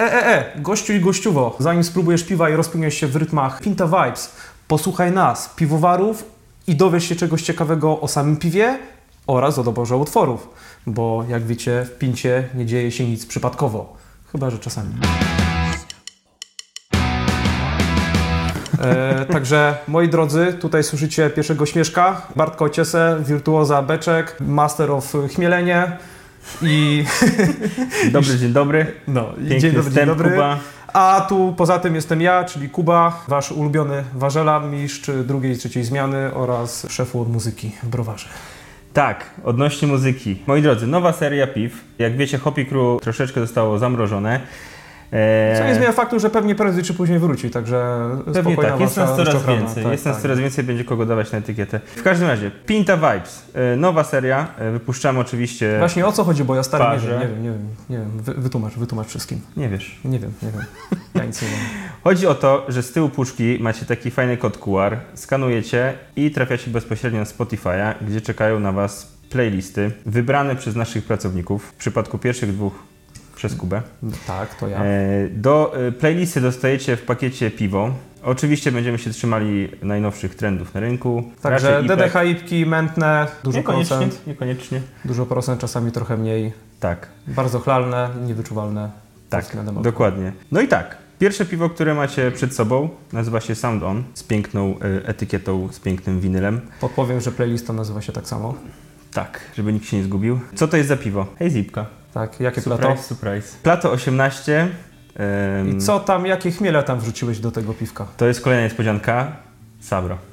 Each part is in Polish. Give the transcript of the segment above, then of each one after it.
E, e, e, gościu i gościuwo, zanim spróbujesz piwa i rozpłyniesz się w rytmach Pinta Vibes, posłuchaj nas, piwowarów i dowiesz się czegoś ciekawego o samym piwie oraz o doborze utworów, bo jak wiecie, w Pincie nie dzieje się nic przypadkowo, chyba że czasami. E, także moi drodzy, tutaj słyszycie pierwszego śmieszka, Bartka Ociesę, wirtuoza Beczek, master of chmielenie i dobry, dzień dobry. no, Piękny dzień dobry, dzień dobry. Kuba. A tu poza tym jestem ja, czyli Kuba, wasz ulubiony warzelan, mistrz drugiej i trzeciej zmiany oraz szefu od muzyki w browarze. Tak, odnośnie muzyki. Moi drodzy, nowa seria piw. Jak wiecie, Hopi Crew troszeczkę zostało zamrożone. Eee, Co nie zmienia faktu, że pewnie prędzej czy później wróci, także Pewnie spokojna tak, jest nas coraz więcej. Tak, jest nas tak. coraz więcej, będzie kogo dawać na etykietę. W każdym razie, Pinta Vibes. E, nowa seria. E, wypuszczamy oczywiście. Właśnie o co chodzi, bo ja stary nie Parze. wiem, nie wiem, nie wiem, nie wiem. Wy, wytłumacz, wytłumacz wszystkim. Nie wiesz. Nie wiem, nie wiem. Ja nic nie wiem. Chodzi o to, że z tyłu puszki macie taki fajny kod QR, skanujecie i trafiacie bezpośrednio na Spotify'a, gdzie czekają na Was playlisty wybrane przez naszych pracowników. W przypadku pierwszych dwóch przez Kubę. Tak, to ja. E, Do e, playlisty dostajecie w pakiecie piwo. Oczywiście będziemy się trzymali najnowszych trendów na rynku. Także. DDH ipki, mętne, dużo Niekoniecznie, procent, niekoniecznie. dużo procent, czasami trochę mniej. Tak, Bardzo chlalne, niewyczuwalne. tak, dokładnie. No i tak, pierwsze piwo, które macie przed sobą, nazywa się Sound On, z piękną e, etykietą, z pięknym winylem. Podpowiem, że playlista nazywa się tak samo. Tak, żeby nikt się nie zgubił. Co to jest za piwo? Hej Zipka. Tak, jakie Surprise, plato? surprise. Plato 18. em, I co tam, jakie chmiele tam wrzuciłeś do tego piwka? To jest kolejna niespodzianka. Sabro.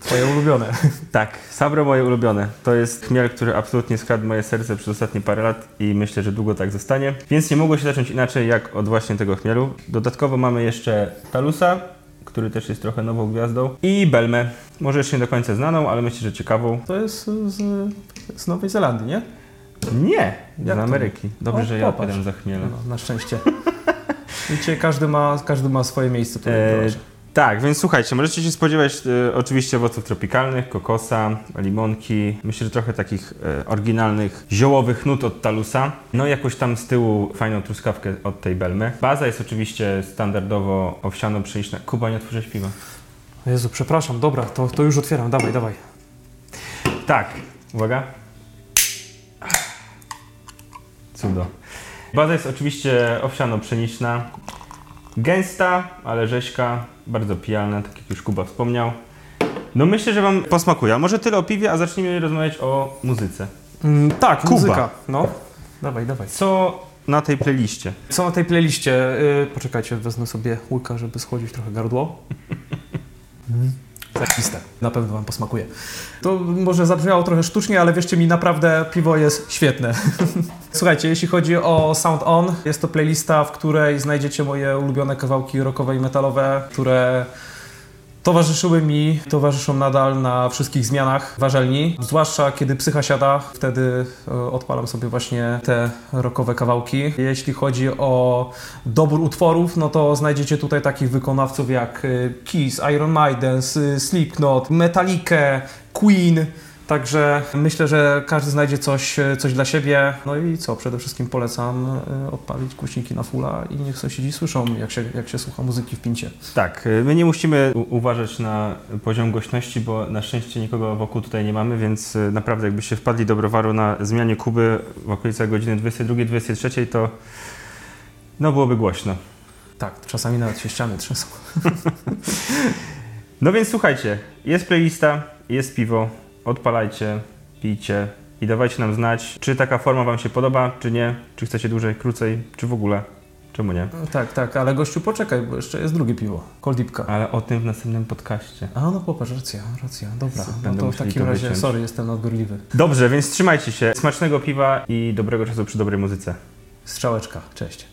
Twoje ulubione. Tak, Sabro moje ulubione. To jest chmiel, który absolutnie skradł moje serce przez ostatnie parę lat i myślę, że długo tak zostanie. Więc nie mogło się zacząć inaczej jak od właśnie tego chmielu. Dodatkowo mamy jeszcze Talusa, który też jest trochę nową gwiazdą i Belmę. Może jeszcze nie do końca znaną, ale myślę, że ciekawą. To jest z, z Nowej Zelandii, nie? Nie, Jak z to Ameryki. Dobrze, O, że ja popatrz. odpowiadam za chmiel. No, na szczęście. Wiecie, każdy ma, każdy ma swoje miejsce tutaj. E. tak, więc słuchajcie, możecie się spodziewać e, oczywiście owoców tropikalnych, kokosa, limonki, myślę, że trochę takich e, oryginalnych, ziołowych nut od Talusa. No i jakoś tam z tyłu fajną truskawkę od tej Belmy. Baza jest oczywiście standardowo owsiano-pszeniczna. Kuba, nie otworzyłeś piwa. Jezu, przepraszam, dobra, to, to już otwieram, dawaj, dawaj. Tak, uwaga. Cudo. Baza jest oczywiście owsiano-pszeniczna. Gęsta, ale rzeźka, bardzo pijalna, tak jak już Kuba wspomniał. No myślę, że Wam posmakuje. A może tyle o piwie, a zacznijmy rozmawiać o muzyce. Mm, tak, Kuba. muzyka. No, dawaj, dawaj. Co na tej playliście? Co na tej playliście? Y, poczekajcie, wezmę sobie łyka, żeby schłodzić trochę gardło. Zajebiste. Na pewno Wam posmakuje. To może zabrzmiało trochę sztucznie, ale wierzcie mi, naprawdę piwo jest świetne. Słuchajcie, jeśli chodzi o Sound On, jest to playlista, w której znajdziecie moje ulubione kawałki rockowe i metalowe, które towarzyszyły mi, towarzyszą nadal na wszystkich zmianach warzelni. Zwłaszcza kiedy psycha siada, wtedy e, odpalam sobie właśnie te rockowe kawałki. Jeśli chodzi o dobór utworów, no to znajdziecie tutaj takich wykonawców jak e, Kiss, Iron Maiden, Slipknot, Metallica, Queen. Także myślę, że każdy znajdzie coś, e, coś dla siebie. No i co, przede wszystkim polecam e, odpalić głośniki na fulla i niech sąsiedzi słyszą, jak się, jak się słucha muzyki w pincie. Tak, y, my nie musimy uważać na poziom głośności, bo na szczęście nikogo wokół tutaj nie mamy, więc naprawdę jakbyście wpadli do browaru na zmianie Kuby w okolicach godziny 22-23, to no byłoby głośno. Tak, czasami nawet się ściany trzęsą. No więc słuchajcie, jest playlista, jest piwo, odpalajcie, pijcie i dawajcie nam znać, czy taka forma Wam się podoba, czy nie, czy chcecie dłużej, krócej, czy w ogóle, czemu nie. Tak, tak, ale gościu poczekaj, bo jeszcze jest drugie piwo. Koldipka. Ale o tym w następnym podcaście. A no popatrz, racja, racja, dobra. No Będą to w takim to razie, wyciąć. sorry, jestem nadgorliwy. Dobrze, więc trzymajcie się, smacznego piwa i dobrego czasu przy dobrej muzyce. Strzałeczka, cześć.